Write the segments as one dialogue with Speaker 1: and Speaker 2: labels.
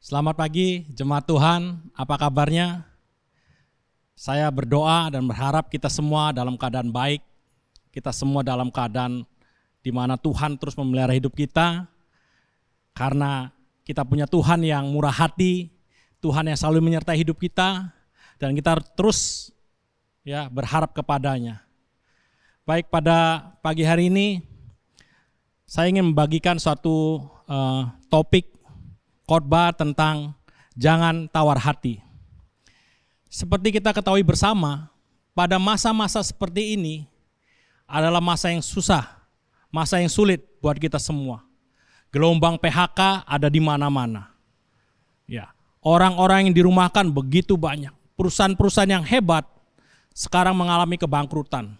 Speaker 1: Selamat pagi jemaat Tuhan, apa kabarnya? Saya berdoa dan berharap kita semua dalam keadaan baik, kita semua dalam keadaan di mana Tuhan terus memelihara hidup kita, karena kita punya Tuhan yang murah hati, Tuhan yang selalu menyertai hidup kita, dan kita terus ya berharap kepadanya. Baik pada pagi hari ini, saya ingin membagikan suatu uh, topik khotbah tentang jangan tawar hati. Seperti kita ketahui bersama, pada masa-masa seperti ini adalah masa yang susah, masa yang sulit buat kita semua. Gelombang PHK ada di mana-mana. Ya, orang-orang yang dirumahkan begitu banyak. Perusahaan-perusahaan yang hebat sekarang mengalami kebangkrutan.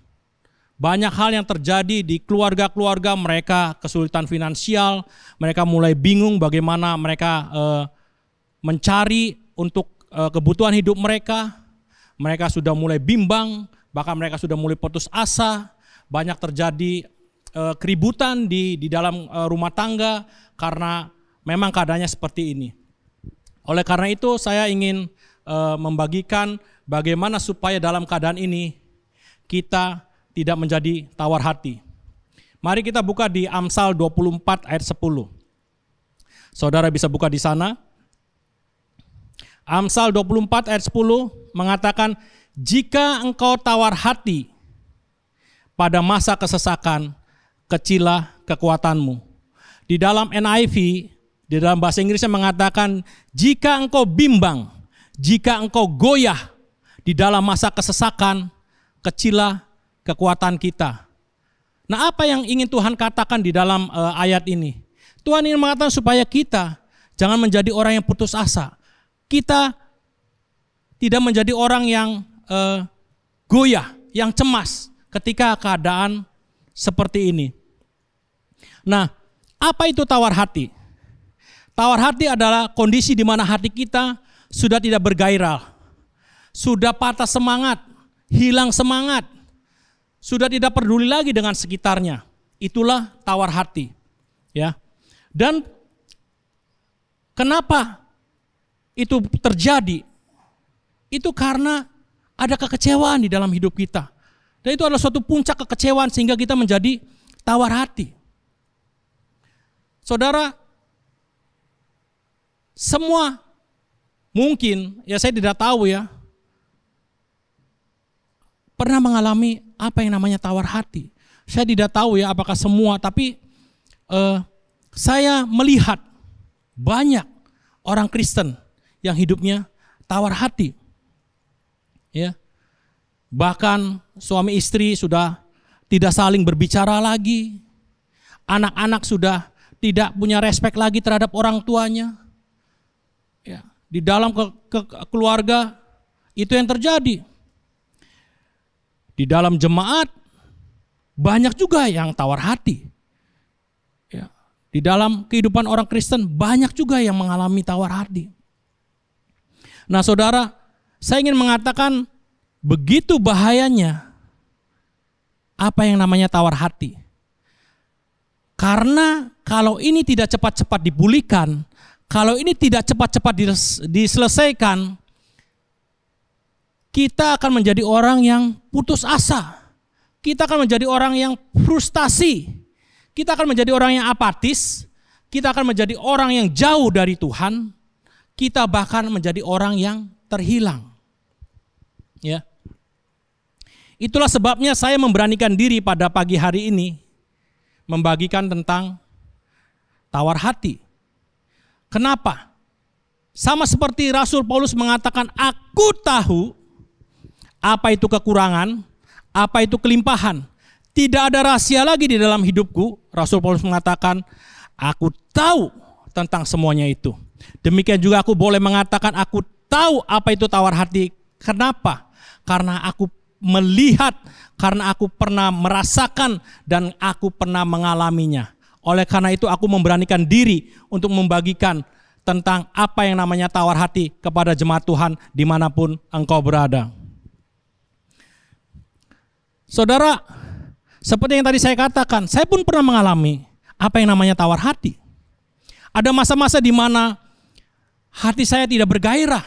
Speaker 1: Banyak hal yang terjadi di keluarga-keluarga mereka, kesulitan finansial, mereka mulai bingung bagaimana mereka uh, mencari untuk uh, kebutuhan hidup mereka. Mereka sudah mulai bimbang, bahkan mereka sudah mulai putus asa. Banyak terjadi uh, keributan di di dalam rumah tangga karena memang keadaannya seperti ini. Oleh karena itu saya ingin membagikan bagaimana supaya dalam keadaan ini kita tidak menjadi tawar hati. Mari kita buka di Amsal 24 ayat 10. Saudara bisa buka di sana. Amsal 24 ayat 10 mengatakan, jika engkau tawar hati pada masa kesesakan, kecilah kekuatanmu. Di dalam NIV, di dalam bahasa Inggrisnya mengatakan, jika engkau bimbang, jika engkau goyah di dalam masa kesesakan, kecilah kekuatan kita. Nah, apa yang ingin Tuhan katakan di dalam uh, ayat ini? Tuhan ingin mengatakan supaya kita jangan menjadi orang yang putus asa. Kita tidak menjadi orang yang uh, goyah, yang cemas ketika keadaan seperti ini. Nah, apa itu tawar hati? Tawar hati adalah kondisi di mana hati kita sudah tidak bergairah, sudah patah semangat, hilang semangat, sudah tidak peduli lagi dengan sekitarnya. Itulah tawar hati. Ya. Dan kenapa itu terjadi? Itu karena ada kekecewaan di dalam hidup kita. Dan itu adalah suatu puncak kekecewaan sehingga kita menjadi tawar hati. Saudara, semua mungkin, ya saya tidak tahu ya, pernah mengalami apa yang namanya tawar hati. Saya tidak tahu ya apakah semua, tapi uh, saya melihat banyak orang Kristen yang hidupnya tawar hati. Ya. Bahkan suami istri sudah tidak saling berbicara lagi. Anak-anak sudah tidak punya respek lagi terhadap orang tuanya. Ya, di dalam ke, ke, keluarga itu yang terjadi. Di dalam jemaat banyak juga yang tawar hati. Ya. Di dalam kehidupan orang Kristen banyak juga yang mengalami tawar hati. Nah saudara, saya ingin mengatakan begitu bahayanya apa yang namanya tawar hati. Karena kalau ini tidak cepat-cepat dipulihkan, kalau ini tidak cepat-cepat diselesaikan, kita akan menjadi orang yang putus asa. Kita akan menjadi orang yang frustasi. Kita akan menjadi orang yang apatis. Kita akan menjadi orang yang jauh dari Tuhan. Kita bahkan menjadi orang yang terhilang. Ya. Itulah sebabnya saya memberanikan diri pada pagi hari ini membagikan tentang tawar hati. Kenapa? Sama seperti Rasul Paulus mengatakan, "Aku tahu apa itu kekurangan, apa itu kelimpahan. Tidak ada rahasia lagi di dalam hidupku. Rasul Paulus mengatakan, aku tahu tentang semuanya itu. Demikian juga aku boleh mengatakan aku tahu apa itu tawar hati. Kenapa? Karena aku melihat, karena aku pernah merasakan dan aku pernah mengalaminya. Oleh karena itu aku memberanikan diri untuk membagikan tentang apa yang namanya tawar hati kepada jemaat Tuhan di mana pun engkau berada. Saudara, seperti yang tadi saya katakan, saya pun pernah mengalami apa yang namanya tawar hati. Ada masa-masa di mana hati saya tidak bergairah.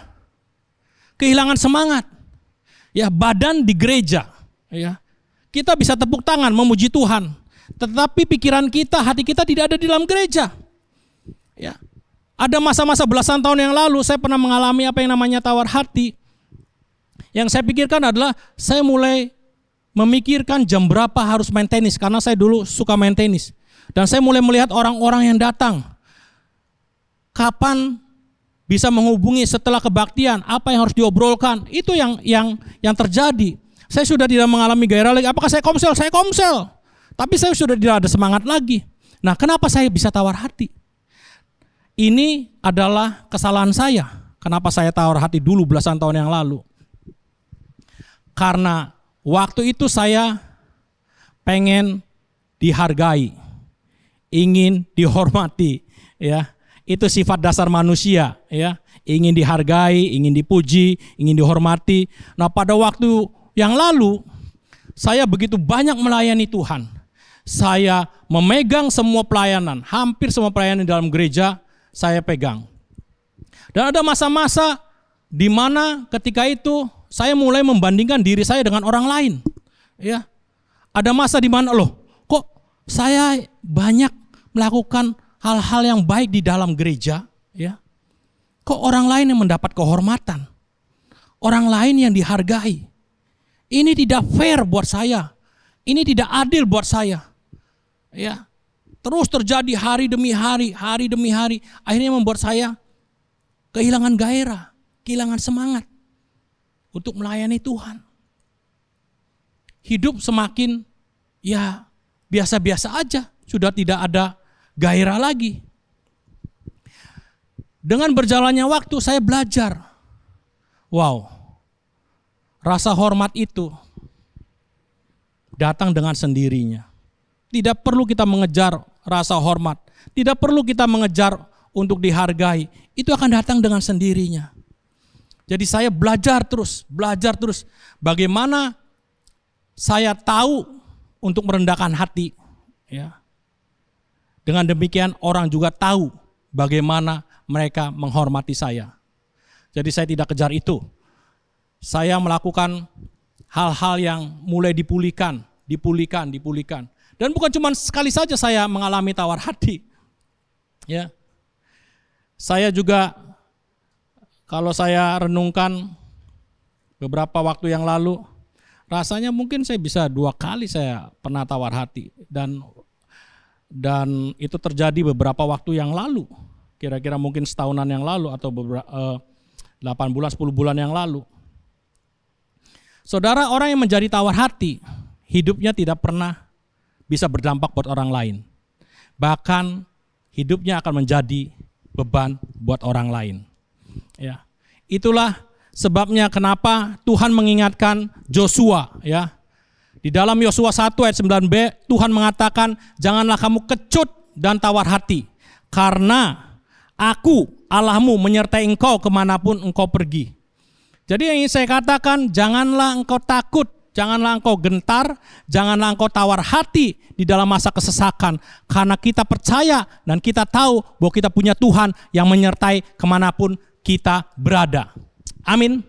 Speaker 1: Kehilangan semangat. Ya, badan di gereja, ya. Kita bisa tepuk tangan memuji Tuhan, tetapi pikiran kita, hati kita tidak ada di dalam gereja. Ya. Ada masa-masa belasan tahun yang lalu saya pernah mengalami apa yang namanya tawar hati. Yang saya pikirkan adalah saya mulai memikirkan jam berapa harus main tenis karena saya dulu suka main tenis. Dan saya mulai melihat orang-orang yang datang. Kapan bisa menghubungi setelah kebaktian, apa yang harus diobrolkan, itu yang yang yang terjadi. Saya sudah tidak mengalami gairah lagi. Apakah saya komsel? Saya komsel. Tapi saya sudah tidak ada semangat lagi. Nah, kenapa saya bisa tawar hati? Ini adalah kesalahan saya. Kenapa saya tawar hati dulu belasan tahun yang lalu? Karena waktu itu saya pengen dihargai, ingin dihormati, ya. Itu sifat dasar manusia, ya. Ingin dihargai, ingin dipuji, ingin dihormati. Nah, pada waktu yang lalu saya begitu banyak melayani Tuhan. Saya memegang semua pelayanan, hampir semua pelayanan dalam gereja saya pegang. Dan ada masa-masa di mana ketika itu saya mulai membandingkan diri saya dengan orang lain. Ya. Ada masa di mana loh, kok saya banyak melakukan hal-hal yang baik di dalam gereja, ya. Kok orang lain yang mendapat kehormatan? Orang lain yang dihargai. Ini tidak fair buat saya. Ini tidak adil buat saya. Ya. Terus terjadi hari demi hari, hari demi hari. Akhirnya membuat saya kehilangan gairah, kehilangan semangat untuk melayani Tuhan. Hidup semakin ya biasa-biasa aja, sudah tidak ada gairah lagi. Dengan berjalannya waktu saya belajar. Wow. Rasa hormat itu datang dengan sendirinya. Tidak perlu kita mengejar rasa hormat. Tidak perlu kita mengejar untuk dihargai. Itu akan datang dengan sendirinya. Jadi saya belajar terus, belajar terus. Bagaimana saya tahu untuk merendahkan hati. Ya. Dengan demikian orang juga tahu bagaimana mereka menghormati saya. Jadi saya tidak kejar itu. Saya melakukan hal-hal yang mulai dipulihkan, dipulihkan, dipulihkan. Dan bukan cuma sekali saja saya mengalami tawar hati. Ya. Saya juga kalau saya renungkan beberapa waktu yang lalu, rasanya mungkin saya bisa dua kali saya pernah tawar hati dan dan itu terjadi beberapa waktu yang lalu, kira-kira mungkin setahunan yang lalu atau beberapa eh, 8 bulan 10 bulan yang lalu. Saudara orang yang menjadi tawar hati, hidupnya tidak pernah bisa berdampak buat orang lain. Bahkan hidupnya akan menjadi beban buat orang lain. Ya. Itulah sebabnya kenapa Tuhan mengingatkan Joshua ya. Di dalam Yosua 1 ayat 9b Tuhan mengatakan janganlah kamu kecut dan tawar hati karena aku Allahmu menyertai engkau ke mana pun engkau pergi. Jadi yang ingin saya katakan janganlah engkau takut Janganlah engkau gentar, janganlah engkau tawar hati di dalam masa kesesakan. Karena kita percaya dan kita tahu bahwa kita punya Tuhan yang menyertai ke mana pun kita berada. Amin.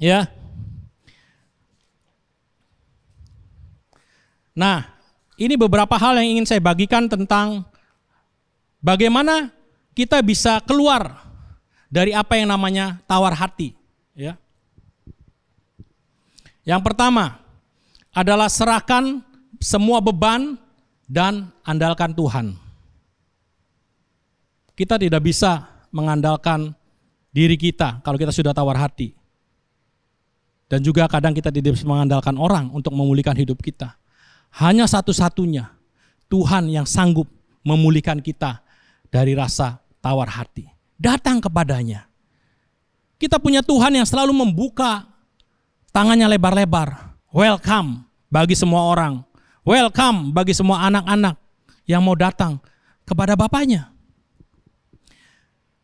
Speaker 1: Ya. Nah, ini beberapa hal yang ingin saya bagikan tentang bagaimana kita bisa keluar dari apa yang namanya tawar hati. Ya. Yang pertama adalah serahkan semua beban dan andalkan Tuhan. Kita tidak bisa mengandalkan diri kita kalau kita sudah tawar hati. Dan juga kadang kita tidak bisa mengandalkan orang untuk memulihkan hidup kita. Hanya satu-satunya Tuhan yang sanggup memulihkan kita dari rasa tawar hati. Datang kepadanya. Kita punya Tuhan yang selalu membuka tangannya lebar-lebar. Welcome bagi semua orang. Welcome bagi semua anak-anak yang mau datang kepada Bapaknya.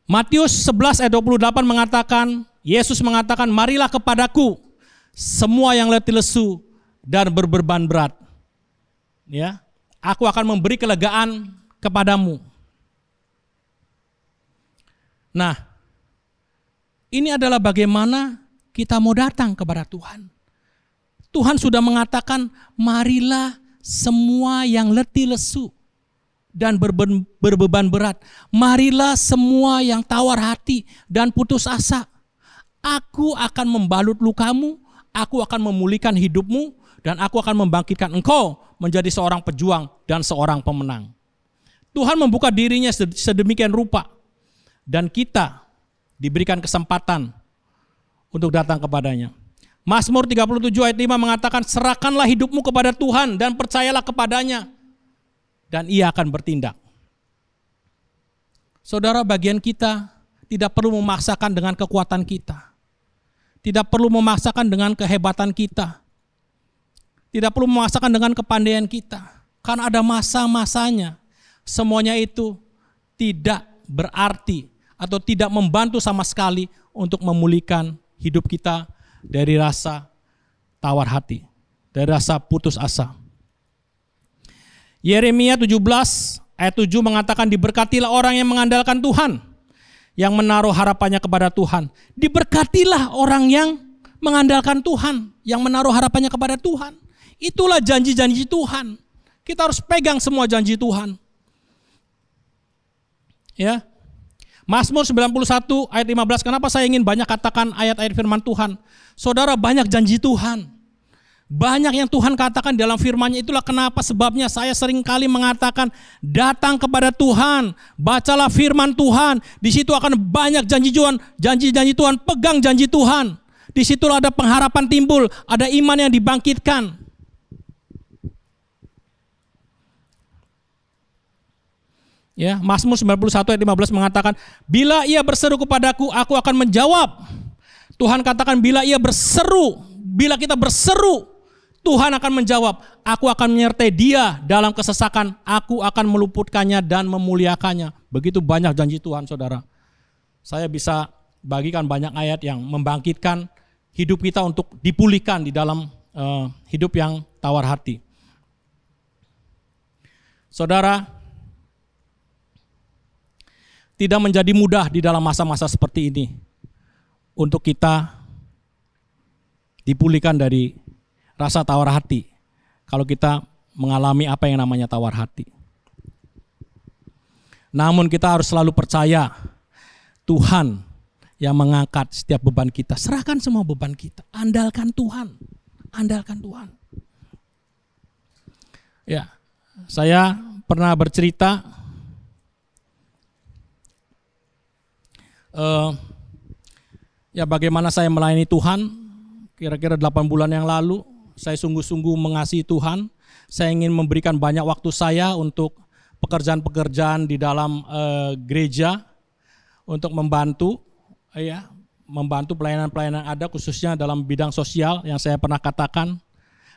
Speaker 1: Matius 11 ayat 28 mengatakan, Yesus mengatakan, marilah kepadaku semua yang letih lesu dan berbeban berat. Ya, aku akan memberi kelegaan kepadamu. Nah, ini adalah bagaimana kita mau datang kepada Tuhan. Tuhan sudah mengatakan, marilah semua yang letih lesu dan berbeban berat. Marilah semua yang tawar hati dan putus asa. Aku akan membalut lukamu, aku akan memulihkan hidupmu, dan aku akan membangkitkan engkau menjadi seorang pejuang dan seorang pemenang. Tuhan membuka dirinya sedemikian rupa dan kita diberikan kesempatan untuk datang kepadanya. Mazmur 37 ayat 5 mengatakan, serahkanlah hidupmu kepada Tuhan dan percayalah kepadanya. Dan ia akan bertindak. Saudara bagian kita tidak perlu memaksakan dengan kekuatan kita. Tidak perlu memaksakan dengan kehebatan kita. Tidak perlu memaksakan dengan kepandaian kita. Karena ada masa-masanya. Semuanya itu tidak berarti atau tidak membantu sama sekali untuk memulihkan hidup kita dari rasa tawar hati, dari rasa putus asa. Yeremia 17 ayat 7 mengatakan diberkatilah orang yang mengandalkan Tuhan, yang menaruh harapannya kepada Tuhan. Diberkatilah orang yang mengandalkan Tuhan, yang menaruh harapannya kepada Tuhan. Itulah janji-janji Tuhan. Kita harus pegang semua janji Tuhan. Ya, Mazmur 91 ayat 15, kenapa saya ingin banyak katakan ayat-ayat firman Tuhan? Saudara banyak janji Tuhan. Banyak yang Tuhan katakan dalam firman-Nya itulah kenapa sebabnya saya sering kali mengatakan datang kepada Tuhan, bacalah firman Tuhan, di situ akan banyak janji Tuhan, janji-janji Tuhan, pegang janji Tuhan. Di situlah ada pengharapan timbul, ada iman yang dibangkitkan. Ya, Mazmur 91 ayat 15 mengatakan, "Bila ia berseru kepadaku, aku akan menjawab." Tuhan katakan bila ia berseru, bila kita berseru, Tuhan akan menjawab, "Aku akan menyertai dia dalam kesesakan, aku akan meluputkannya dan memuliakannya." Begitu banyak janji Tuhan, Saudara. Saya bisa bagikan banyak ayat yang membangkitkan hidup kita untuk dipulihkan di dalam uh, hidup yang tawar hati. Saudara, tidak menjadi mudah di dalam masa-masa seperti ini untuk kita dipulihkan dari rasa tawar hati kalau kita mengalami apa yang namanya tawar hati. Namun kita harus selalu percaya Tuhan yang mengangkat setiap beban kita. Serahkan semua beban kita. Andalkan Tuhan. Andalkan Tuhan. Ya, saya pernah bercerita uh, ya bagaimana saya melayani Tuhan kira-kira 8 bulan yang lalu saya sungguh-sungguh mengasihi Tuhan saya ingin memberikan banyak waktu saya untuk pekerjaan-pekerjaan di dalam uh, gereja untuk membantu ya membantu pelayanan-pelayanan ada khususnya dalam bidang sosial yang saya pernah katakan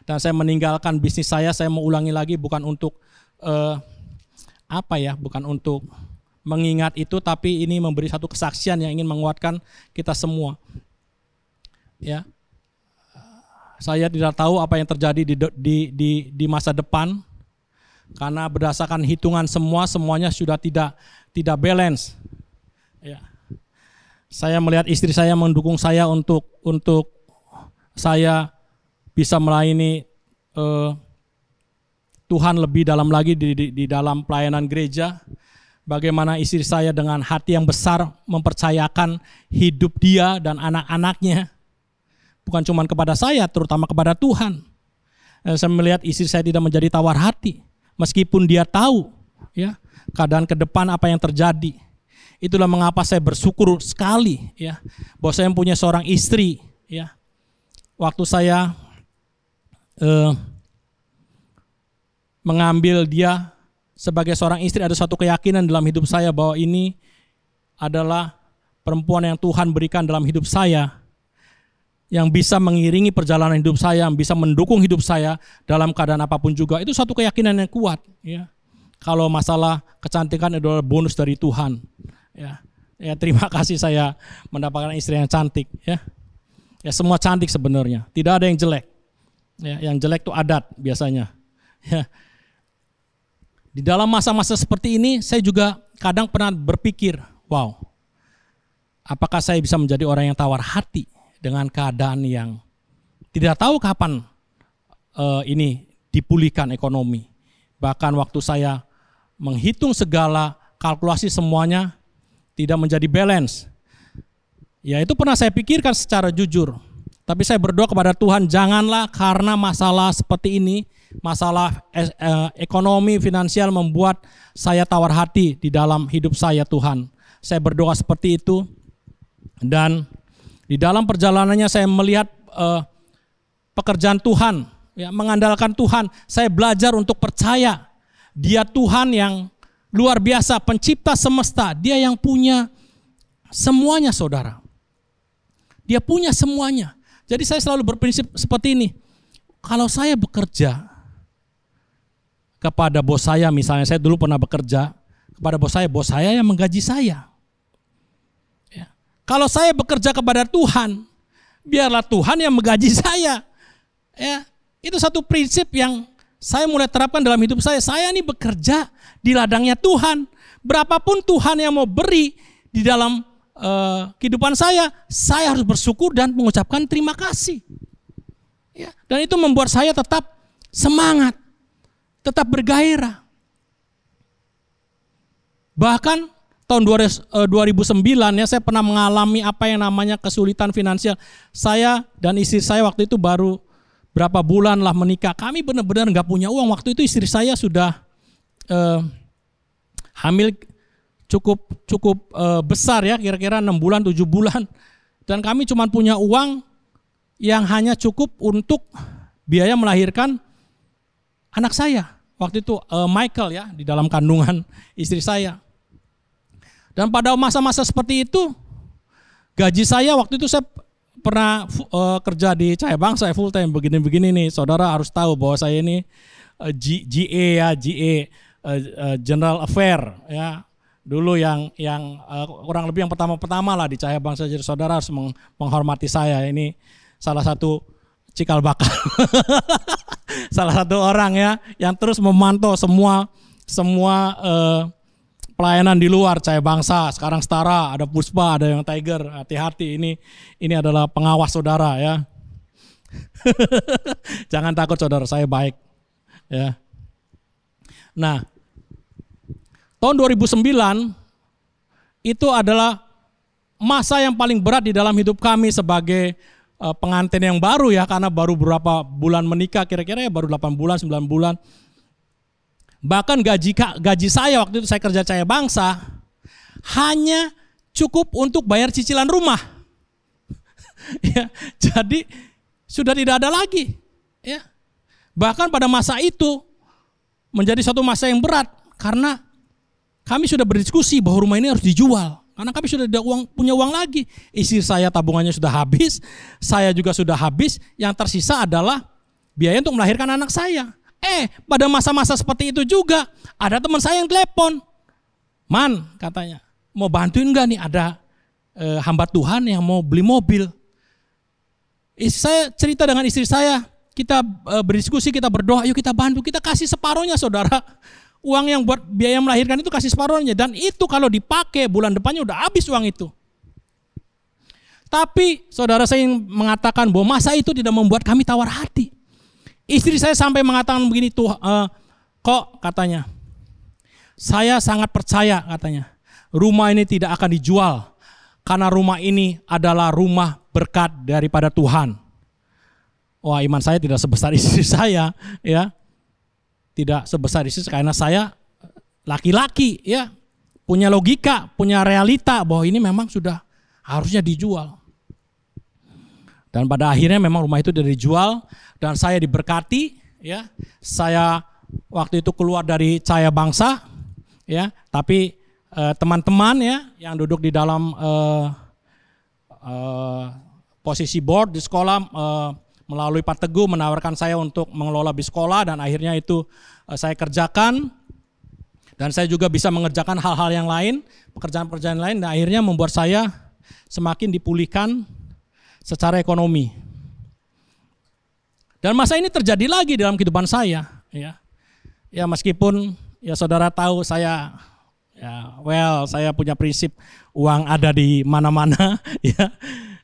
Speaker 1: dan saya meninggalkan bisnis saya saya mau ulangi lagi bukan untuk uh, apa ya bukan untuk mengingat itu tapi ini memberi satu kesaksian yang ingin menguatkan kita semua. Ya. Saya tidak tahu apa yang terjadi di di di, di masa depan karena berdasarkan hitungan semua semuanya sudah tidak tidak balance. Ya. Saya melihat istri saya mendukung saya untuk untuk saya bisa melayani uh, Tuhan lebih dalam lagi di, di, di dalam pelayanan gereja bagaimana istri saya dengan hati yang besar mempercayakan hidup dia dan anak-anaknya. Bukan cuma kepada saya, terutama kepada Tuhan. Eh, saya melihat istri saya tidak menjadi tawar hati. Meskipun dia tahu ya keadaan ke depan apa yang terjadi. Itulah mengapa saya bersyukur sekali ya bahwa saya punya seorang istri ya. Waktu saya eh, mengambil dia sebagai seorang istri ada satu keyakinan dalam hidup saya bahwa ini adalah perempuan yang Tuhan berikan dalam hidup saya yang bisa mengiringi perjalanan hidup saya, yang bisa mendukung hidup saya dalam keadaan apa pun juga. Itu satu keyakinan yang kuat, ya. Kalau masalah kecantikan adalah bonus dari Tuhan, ya. Ya, terima kasih saya mendapatkan istri yang cantik, ya. Ya, semua cantik sebenarnya, tidak ada yang jelek. Ya, yang jelek itu adat biasanya. Ya, di dalam masa-masa seperti ini saya juga kadang pernah berpikir, wow, apakah saya bisa menjadi orang yang tawar hati dengan keadaan yang tidak tahu kapan uh, ini dipulihkan ekonomi. Bahkan waktu saya menghitung segala kalkulasi semuanya tidak menjadi balance. Ya itu pernah saya pikirkan secara jujur. Tapi saya berdoa kepada Tuhan janganlah karena masalah seperti ini, masalah eh, ekonomi finansial membuat saya tawar hati di dalam hidup saya Tuhan. Saya berdoa seperti itu dan di dalam perjalanannya saya melihat eh, pekerjaan Tuhan, ya, mengandalkan Tuhan. Saya belajar untuk percaya Dia Tuhan yang luar biasa, pencipta semesta. Dia yang punya semuanya, saudara. Dia punya semuanya. Jadi saya selalu berprinsip seperti ini. Kalau saya bekerja kepada bos saya, misalnya saya dulu pernah bekerja kepada bos saya, bos saya yang menggaji saya. Kalau saya bekerja kepada Tuhan, biarlah Tuhan yang menggaji saya. Ya, itu satu prinsip yang saya mulai terapkan dalam hidup saya. Saya ini bekerja di ladangnya Tuhan. Berapapun Tuhan yang mau beri di dalam uh, kehidupan saya, saya harus bersyukur dan mengucapkan terima kasih. Ya, dan itu membuat saya tetap semangat, tetap bergairah. Bahkan tahun 2009 eh, ya saya pernah mengalami apa yang namanya kesulitan finansial. Saya dan istri saya waktu itu baru berapa bulan lah menikah. Kami benar-benar nggak punya uang. Waktu itu istri saya sudah eh, hamil cukup cukup uh, besar ya kira-kira enam bulan tujuh bulan dan kami cuma punya uang yang hanya cukup untuk biaya melahirkan anak saya waktu itu uh, Michael ya di dalam kandungan istri saya dan pada masa-masa seperti itu gaji saya waktu itu saya pernah uh, kerja di Cahaya Bangsa full time begini-begini nih. Saudara harus tahu bahwa saya ini uh, GA ya GA uh, uh, General Affair ya. Dulu yang yang uh, kurang lebih yang pertama-pertama lah di Cahaya Bangsa. Jadi saudara harus meng, menghormati saya. Ini salah satu cikal bakal. Salah satu orang ya yang terus memantau semua semua uh, pelayanan di luar Cahaya Bangsa. Sekarang setara ada Puspa ada yang Tiger. Hati-hati ini ini adalah pengawas saudara ya. Jangan takut saudara saya baik ya. Nah tahun 2009 itu adalah masa yang paling berat di dalam hidup kami sebagai uh, pengantin yang baru ya. Karena baru beberapa bulan menikah kira-kira ya baru 8 bulan 9 bulan. Bahkan gaji gaji saya waktu itu saya kerja Cahaya Bangsa hanya cukup untuk bayar cicilan rumah. ya, jadi sudah tidak ada lagi ya. Bahkan pada masa itu menjadi satu masa yang berat karena kami sudah berdiskusi bahwa rumah ini harus dijual. Karena kami sudah tidak uang, punya uang lagi. Istri saya tabungannya sudah habis, saya juga sudah habis. Yang tersisa adalah biaya untuk melahirkan anak saya. Eh, pada masa-masa seperti itu juga ada teman saya yang telepon. Man, katanya, mau bantuin nggak nih ada e, hamba Tuhan yang mau beli mobil. Istri saya cerita dengan istri saya, kita e, berdiskusi, kita berdoa, yuk kita bantu, kita kasih separohnya saudara uang yang buat biaya melahirkan itu kasih separuhnya dan itu kalau dipakai bulan depannya udah habis uang itu. Tapi saudara saya yang mengatakan bahwa masa itu tidak membuat kami tawar hati. Istri saya sampai mengatakan begini tuh, uh, kok katanya, saya sangat percaya katanya, rumah ini tidak akan dijual karena rumah ini adalah rumah berkat daripada Tuhan. Wah iman saya tidak sebesar istri saya ya tidak sebesar itu karena saya laki-laki ya punya logika, punya realita bahwa ini memang sudah harusnya dijual. Dan pada akhirnya memang rumah itu sudah dijual dan saya diberkati ya. Saya waktu itu keluar dari Cahaya Bangsa ya, tapi eh, teman-teman eh, ya yang duduk di dalam eh, eh, posisi board di sekolah eh, melalui Pak Teguh menawarkan saya untuk mengelola bis sekolah dan akhirnya itu eh, saya kerjakan. Dan saya juga bisa mengerjakan hal-hal yang lain, pekerjaan-pekerjaan lain dan akhirnya membuat saya semakin dipulihkan secara ekonomi. Dan masa ini terjadi lagi dalam kehidupan saya, ya. Ya meskipun ya saudara tahu saya Ya, well, saya punya prinsip uang ada di mana-mana, ya,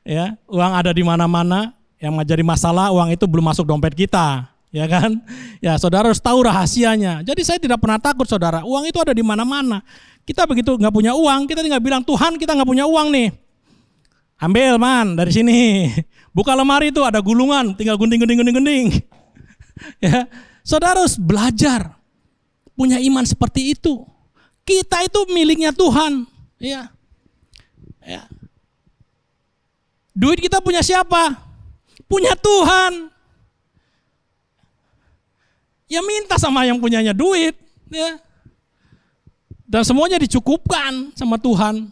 Speaker 1: ya, uang ada di mana-mana. Yang menjadi masalah uang itu belum masuk dompet kita, ya kan? Ya, saudara harus tahu rahasianya. Jadi saya tidak pernah takut, saudara. Uang itu ada di mana-mana. Kita begitu nggak punya uang, kita tinggal bilang Tuhan kita nggak punya uang nih. Ambil man dari sini. Buka lemari itu ada gulungan, tinggal gunting gunting gunting gunting. ya, saudara harus belajar punya iman seperti itu. Kita itu miliknya Tuhan. Ya. Ya. Duit kita punya siapa? Punya Tuhan. Ya minta sama yang punyanya duit. Ya. Dan semuanya dicukupkan sama Tuhan.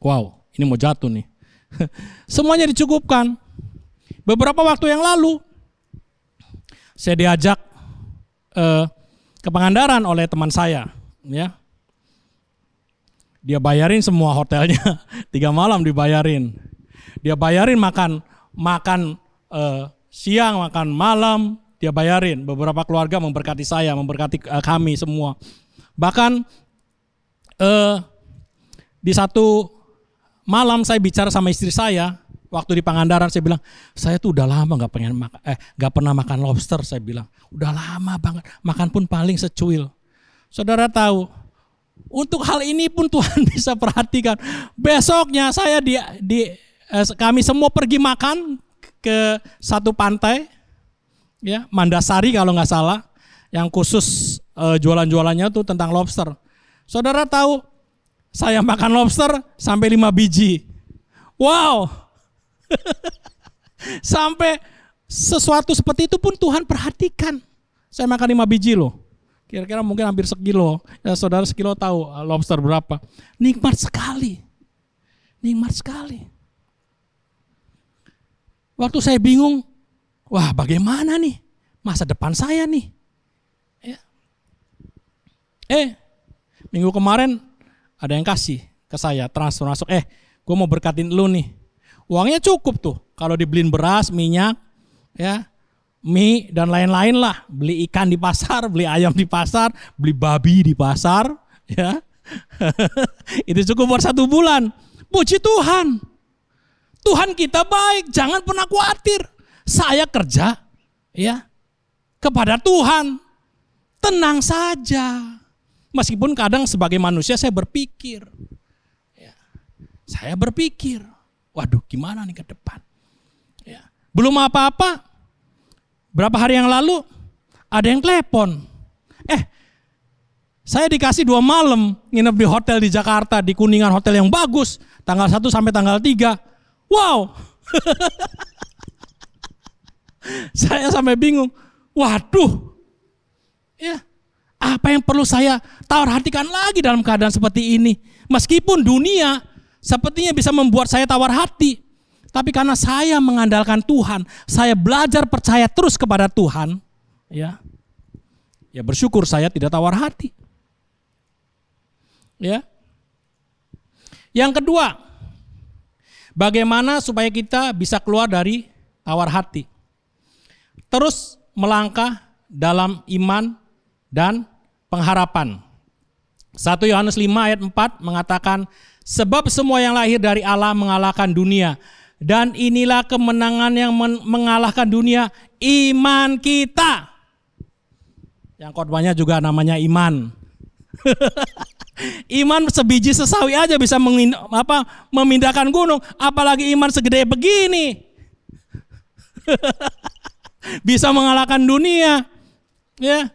Speaker 1: Wow, ini mau jatuh nih. semuanya dicukupkan. Beberapa waktu yang lalu, saya diajak eh, ke Pangandaran oleh teman saya ya. Dia bayarin semua hotelnya, tiga malam dibayarin. Dia bayarin makan makan uh, siang, makan malam, dia bayarin. Beberapa keluarga memberkati saya, memberkati uh, kami semua. Bahkan uh, di satu malam saya bicara sama istri saya, waktu di Pangandaran saya bilang, saya tuh udah lama nggak pengen makan, eh nggak pernah makan lobster. Saya bilang, udah lama banget, makan pun paling secuil. Saudara tahu, untuk hal ini pun Tuhan bisa perhatikan. Besoknya saya di, di eh, kami semua pergi makan ke satu pantai, ya Mandasari kalau nggak salah, yang khusus eh, jualan-jualannya tuh tentang lobster. Saudara tahu, saya makan lobster sampai lima biji. Wow, sampai sesuatu seperti itu pun Tuhan perhatikan. Saya makan lima biji loh. Kira-kira mungkin hampir sekilo. Ya saudara sekilo tahu uh, lobster berapa. Nikmat sekali. Nikmat sekali. Waktu saya bingung, wah bagaimana nih masa depan saya nih. Ya. Eh, minggu kemarin ada yang kasih ke saya transfer masuk. Eh, gue mau berkatin lu nih. Uangnya cukup tuh. Kalau dibeliin beras, minyak, ya mie dan lain-lain lah. Beli ikan di pasar, beli ayam di pasar, beli babi di pasar, ya. Itu cukup buat satu bulan. Puji Tuhan. Tuhan kita baik, jangan pernah khawatir. Saya kerja, ya, kepada Tuhan. Tenang saja. Meskipun kadang sebagai manusia saya berpikir, ya, saya berpikir, waduh gimana nih ke depan. Ya, belum apa-apa, Berapa hari yang lalu ada yang telepon. Eh, saya dikasih dua malam nginep di hotel di Jakarta, di Kuningan hotel yang bagus, tanggal 1 sampai tanggal 3. Wow. saya sampai bingung. Waduh. Apa yang perlu saya tawar hatikan lagi dalam keadaan seperti ini? Meskipun dunia sepertinya bisa membuat saya tawar hati. Tapi karena saya mengandalkan Tuhan, saya belajar percaya terus kepada Tuhan, ya. Ya bersyukur saya tidak tawar hati. Ya. Yang kedua, bagaimana supaya kita bisa keluar dari tawar hati? Terus melangkah dalam iman dan pengharapan. 1 Yohanes 5 ayat 4 mengatakan, Sebab semua yang lahir dari Allah mengalahkan dunia. Dan inilah kemenangan yang mengalahkan dunia, iman kita. Yang korbannya juga namanya iman. iman sebiji sesawi aja bisa apa, memindahkan gunung, apalagi iman segede begini. bisa mengalahkan dunia. Ya.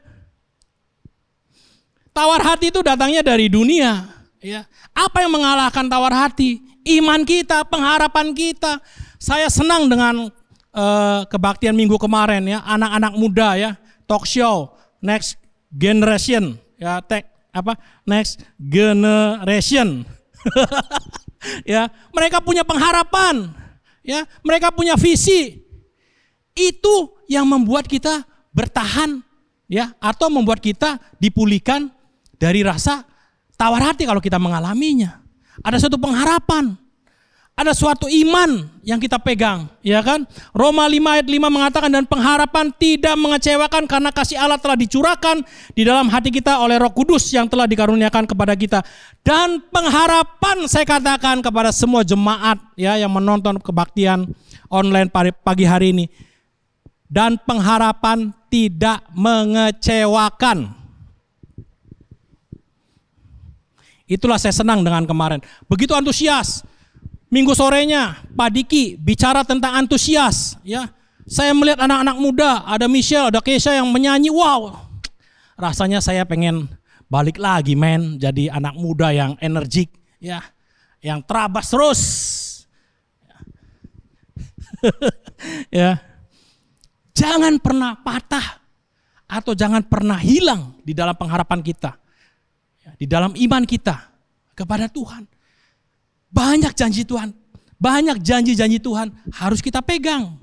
Speaker 1: Tawar hati itu datangnya dari dunia, ya. Apa yang mengalahkan tawar hati? iman kita, pengharapan kita. Saya senang dengan uh, kebaktian minggu kemarin ya, anak-anak muda ya, talk show next generation ya, tech apa next generation. ya, mereka punya pengharapan, ya, mereka punya visi. Itu yang membuat kita bertahan ya atau membuat kita dipulihkan dari rasa tawar hati kalau kita mengalaminya. Ada suatu pengharapan. ada suatu iman yang kita pegang, ya kan? Roma 5 ayat 5 mengatakan dan pengharapan tidak mengecewakan karena kasih Allah telah dicurahkan di dalam hati kita oleh Roh Kudus yang telah dikaruniakan kepada kita. Dan pengharapan saya katakan kepada semua jemaat ya yang menonton kebaktian online pagi hari ini. Dan pengharapan tidak mengecewakan. Itulah saya senang dengan kemarin. Begitu antusias Minggu sorenya Pak Diki bicara tentang antusias ya. Saya melihat anak-anak muda, ada Michelle, ada Keisha yang menyanyi, wow. Rasanya saya pengen balik lagi men, jadi anak muda yang energik ya, yang terabas terus. ya. Jangan pernah patah atau jangan pernah hilang di dalam pengharapan kita. Di dalam iman kita kepada Tuhan. Banyak janji Tuhan, banyak janji-janji Tuhan harus kita pegang.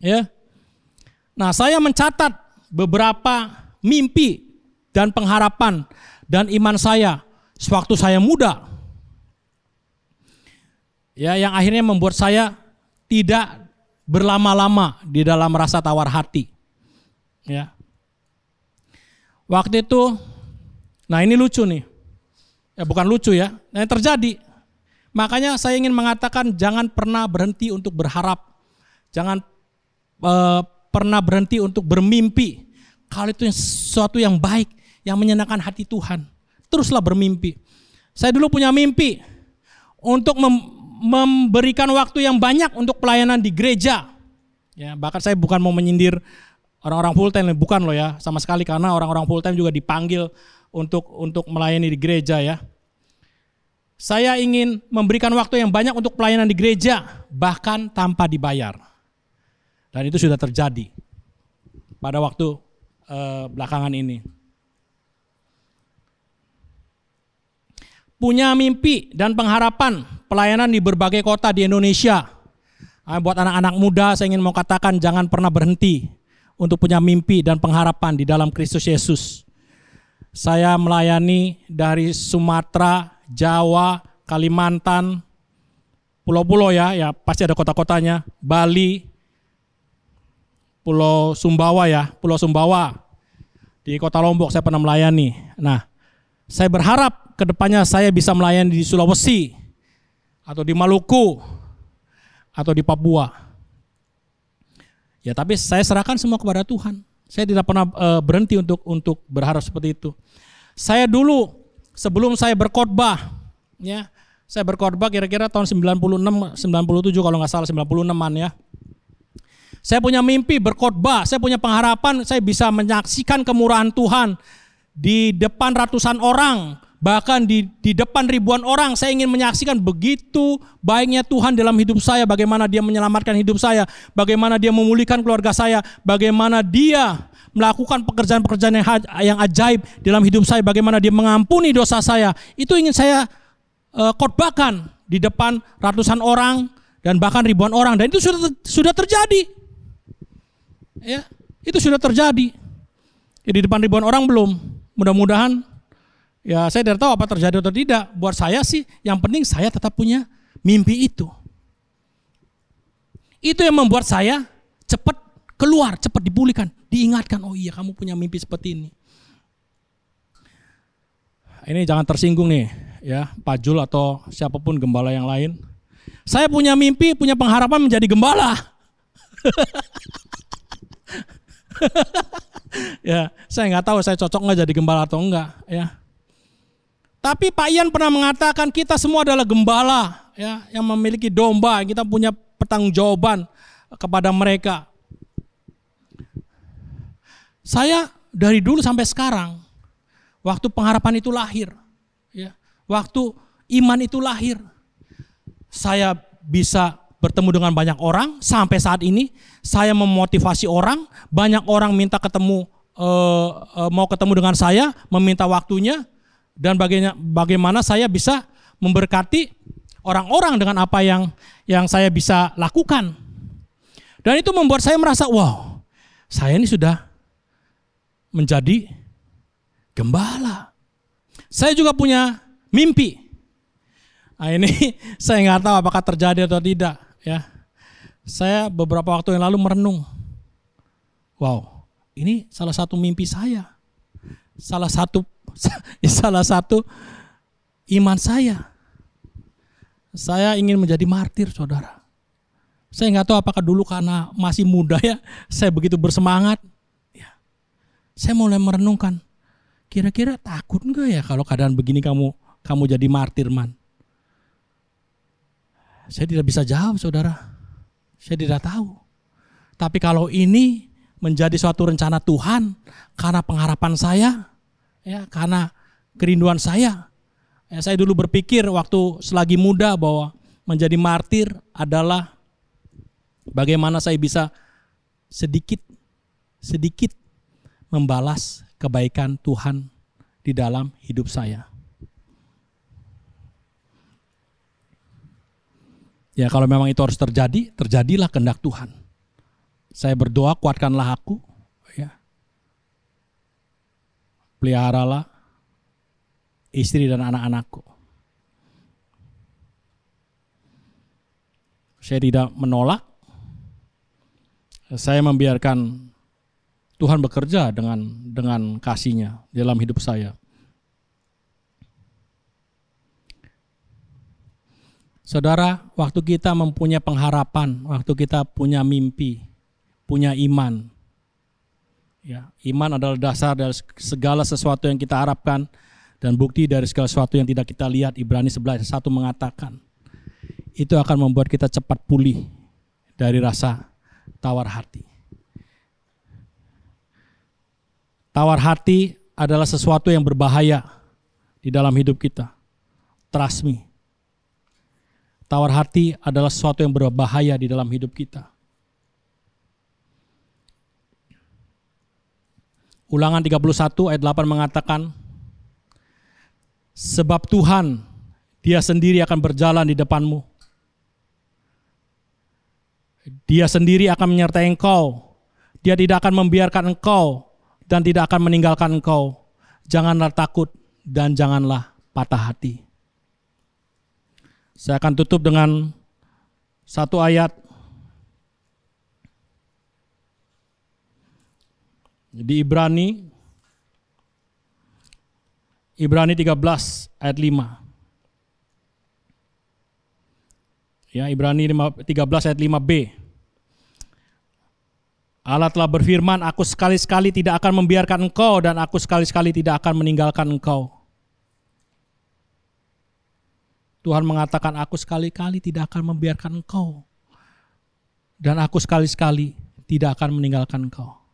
Speaker 1: Ya. Nah, saya mencatat beberapa mimpi dan pengharapan dan iman saya sewaktu saya muda. Ya, yang akhirnya membuat saya tidak berlama-lama di dalam rasa tawar hati. Ya. Waktu itu, nah ini lucu nih. Ya bukan lucu ya, nah yang terjadi. Makanya saya ingin mengatakan jangan pernah berhenti untuk berharap. Jangan uh, pernah berhenti untuk bermimpi. Kalau itu sesuatu yang baik, yang menyenangkan hati Tuhan. Teruslah bermimpi. Saya dulu punya mimpi untuk mem memberikan waktu yang banyak untuk pelayanan di gereja. Ya, bahkan saya bukan mau menyindir orang-orang full time, bukan loh ya, sama sekali karena orang-orang full time juga dipanggil untuk untuk melayani di gereja ya. Saya ingin memberikan waktu yang banyak untuk pelayanan di gereja, bahkan tanpa dibayar. Dan itu sudah terjadi pada waktu eh, belakangan ini. Punya mimpi dan pengharapan pelayanan di berbagai kota di Indonesia. Nah, buat anak-anak muda, saya ingin mau katakan jangan pernah berhenti untuk punya mimpi dan pengharapan di dalam Kristus Yesus. Saya melayani dari Sumatera, Jawa, Kalimantan, pulau-pulau ya, ya pasti ada kota-kotanya, Bali, Pulau Sumbawa ya, Pulau Sumbawa. Di Kota Lombok saya pernah melayani. Nah, saya berharap ke depannya saya bisa melayani di Sulawesi, atau di Maluku, atau di Papua. Ya, tapi saya serahkan semua kepada Tuhan. Saya tidak pernah uh, berhenti untuk untuk berharap seperti itu. Saya dulu sebelum saya berkhotbah ya saya berkhotbah kira-kira tahun 96 97 kalau nggak salah 96an ya saya punya mimpi berkhotbah saya punya pengharapan saya bisa menyaksikan kemurahan Tuhan di depan ratusan orang bahkan di, di depan ribuan orang saya ingin menyaksikan begitu baiknya Tuhan dalam hidup saya bagaimana dia menyelamatkan hidup saya bagaimana dia memulihkan keluarga saya bagaimana dia melakukan pekerjaan-pekerjaan yang, yang ajaib dalam hidup saya, bagaimana dia mengampuni dosa saya, itu ingin saya uh, khotbahkan di depan ratusan orang dan bahkan ribuan orang dan itu sudah sudah terjadi. Ya, itu sudah terjadi. Ya, di depan ribuan orang belum. Mudah-mudahan ya saya tidak tahu apa terjadi atau tidak. Buat saya sih yang penting saya tetap punya mimpi itu. Itu yang membuat saya cepat keluar, cepat dipulihkan, diingatkan, oh iya kamu punya mimpi seperti ini. Ini jangan tersinggung nih, ya Pak Jul atau siapa pun gembala yang lain. Saya punya mimpi, punya pengharapan menjadi gembala. ya, saya nggak tahu saya cocok nggak jadi gembala atau enggak, ya. Tapi Pak Ian pernah mengatakan kita semua adalah gembala, ya, yang memiliki domba. Kita punya pertanggungjawaban kepada mereka. Saya dari dulu sampai sekarang, waktu pengharapan itu lahir, ya, waktu iman itu lahir, saya bisa bertemu dengan banyak orang sampai saat ini. Saya memotivasi orang, banyak orang minta ketemu, eh, eh, mau ketemu dengan saya, meminta waktunya, dan bagaimana, bagaimana saya bisa memberkati orang-orang dengan apa yang yang saya bisa lakukan. Dan itu membuat saya merasa, wow, saya ini sudah menjadi gembala. Saya juga punya mimpi. Nah, ini saya nggak tahu apakah terjadi atau tidak ya. Saya beberapa waktu yang lalu merenung. Wow, ini salah satu mimpi saya. Salah satu salah satu iman saya. Saya ingin menjadi martir, saudara. Saya nggak tahu apakah dulu karena masih muda ya, saya begitu bersemangat. Ya. Saya mulai merenungkan, kira-kira takut nggak ya kalau keadaan begini kamu kamu jadi martir man? Saya tidak bisa jawab, saudara. Saya tidak tahu. Tapi kalau ini menjadi suatu rencana Tuhan karena pengharapan saya, ya karena kerinduan saya. Ya, saya dulu berpikir waktu selagi muda bahwa menjadi martir adalah Bagaimana saya bisa sedikit sedikit membalas kebaikan Tuhan di dalam hidup saya. Ya kalau memang itu harus terjadi, terjadilah kehendak Tuhan. Saya berdoa kuatkanlah aku, ya. Peliharalah istri dan anak-anakku. Saya tidak menolak saya membiarkan Tuhan bekerja dengan dengan kasihnya dalam hidup saya. Saudara, waktu kita mempunyai pengharapan, waktu kita punya mimpi, punya iman. Ya, iman adalah dasar dari segala sesuatu yang kita harapkan dan bukti dari segala sesuatu yang tidak kita lihat. Ibrani 11 satu mengatakan itu akan membuat kita cepat pulih dari rasa tawar hati. Tawar hati adalah sesuatu yang berbahaya di dalam hidup kita. Trust me. Tawar hati adalah sesuatu yang berbahaya di dalam hidup kita. Ulangan 31 ayat 8 mengatakan, Sebab Tuhan, dia sendiri akan berjalan di depanmu dia sendiri akan menyertai engkau. Dia tidak akan membiarkan engkau dan tidak akan meninggalkan engkau. Janganlah takut dan janganlah patah hati. Saya akan tutup dengan satu ayat. Di Ibrani Ibrani 13 ayat 5. Ya, Ibrani 13 ayat 5b. Allah telah berfirman, aku sekali-sekali tidak akan membiarkan engkau dan aku sekali-sekali tidak akan meninggalkan engkau. Tuhan mengatakan, aku sekali-kali tidak akan membiarkan engkau. Dan aku sekali-sekali tidak akan meninggalkan engkau.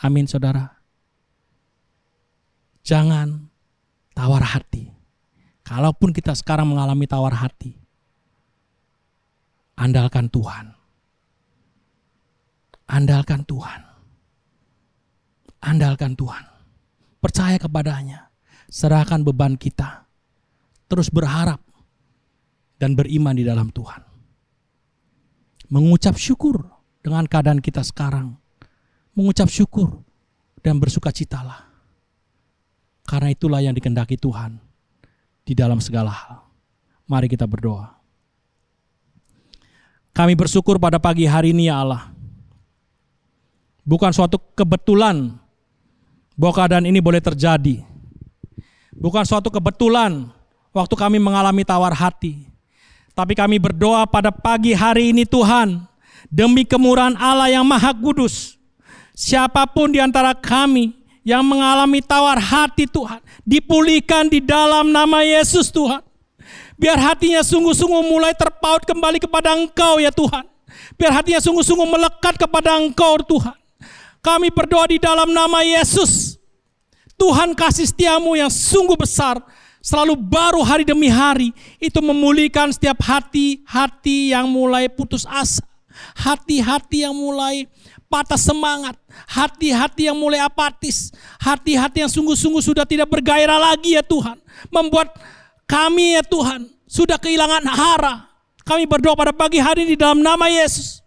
Speaker 1: Amin saudara. Jangan tawar hati. Kalaupun kita sekarang mengalami tawar hati, Andalkan Tuhan. Andalkan Tuhan. Andalkan Tuhan. Percaya kepadanya. Serahkan beban kita. Terus berharap dan beriman di dalam Tuhan. Mengucap syukur dengan keadaan kita sekarang. Mengucap syukur dan bersuka citalah. Karena itulah yang dikendaki Tuhan di dalam segala hal. Mari kita berdoa. Kami bersyukur pada pagi hari ini ya Allah. Bukan suatu kebetulan bahwa keadaan ini boleh terjadi. Bukan suatu kebetulan waktu kami mengalami tawar hati. Tapi kami berdoa pada pagi hari ini Tuhan, demi kemurahan Allah yang maha kudus, siapa pun di antara kami yang mengalami tawar hati Tuhan, dipulihkan di dalam nama Yesus Tuhan. Biar hatinya sungguh-sungguh mulai terpaut kembali kepada Engkau ya Tuhan. Biar hatinya sungguh-sungguh melekat kepada Engkau Tuhan. Kami berdoa di dalam nama Yesus. Tuhan kasih setiamu yang sungguh besar. Selalu baru hari demi hari. Itu memulihkan setiap hati-hati yang mulai putus asa. Hati-hati yang mulai patah semangat, hati-hati yang mulai apatis, hati-hati yang sungguh-sungguh sudah tidak bergairah lagi ya Tuhan, membuat kami ya Tuhan sudah kehilangan hara. Kami berdoa pada pagi hari ini dalam nama Yesus.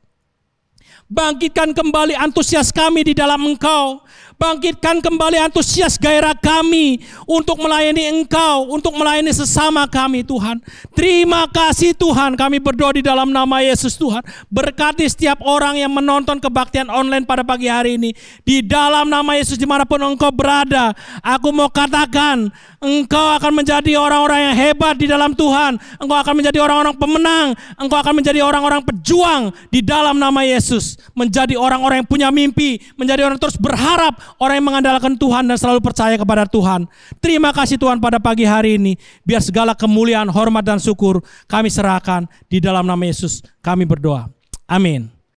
Speaker 1: Bangkitkan kembali antusias kami di dalam Engkau. Bangkitkan kembali antusias gairah kami untuk melayani Engkau, untuk melayani sesama kami Tuhan. Terima kasih Tuhan, kami berdoa di dalam nama Yesus Tuhan. Berkati setiap orang yang menonton kebaktian online pada pagi hari ini. Di dalam nama Yesus di mana pun Engkau berada, aku mau katakan, Engkau akan menjadi orang-orang yang hebat di dalam Tuhan. Engkau akan menjadi orang-orang pemenang. Engkau akan menjadi orang-orang pejuang di dalam nama Yesus. Menjadi orang-orang yang punya mimpi. Menjadi orang terus berharap. Orang yang mengandalkan Tuhan dan selalu percaya kepada Tuhan. Terima kasih Tuhan pada pagi hari ini. Biar segala kemuliaan, hormat dan syukur kami serahkan di dalam nama Yesus. Kami berdoa. Amin.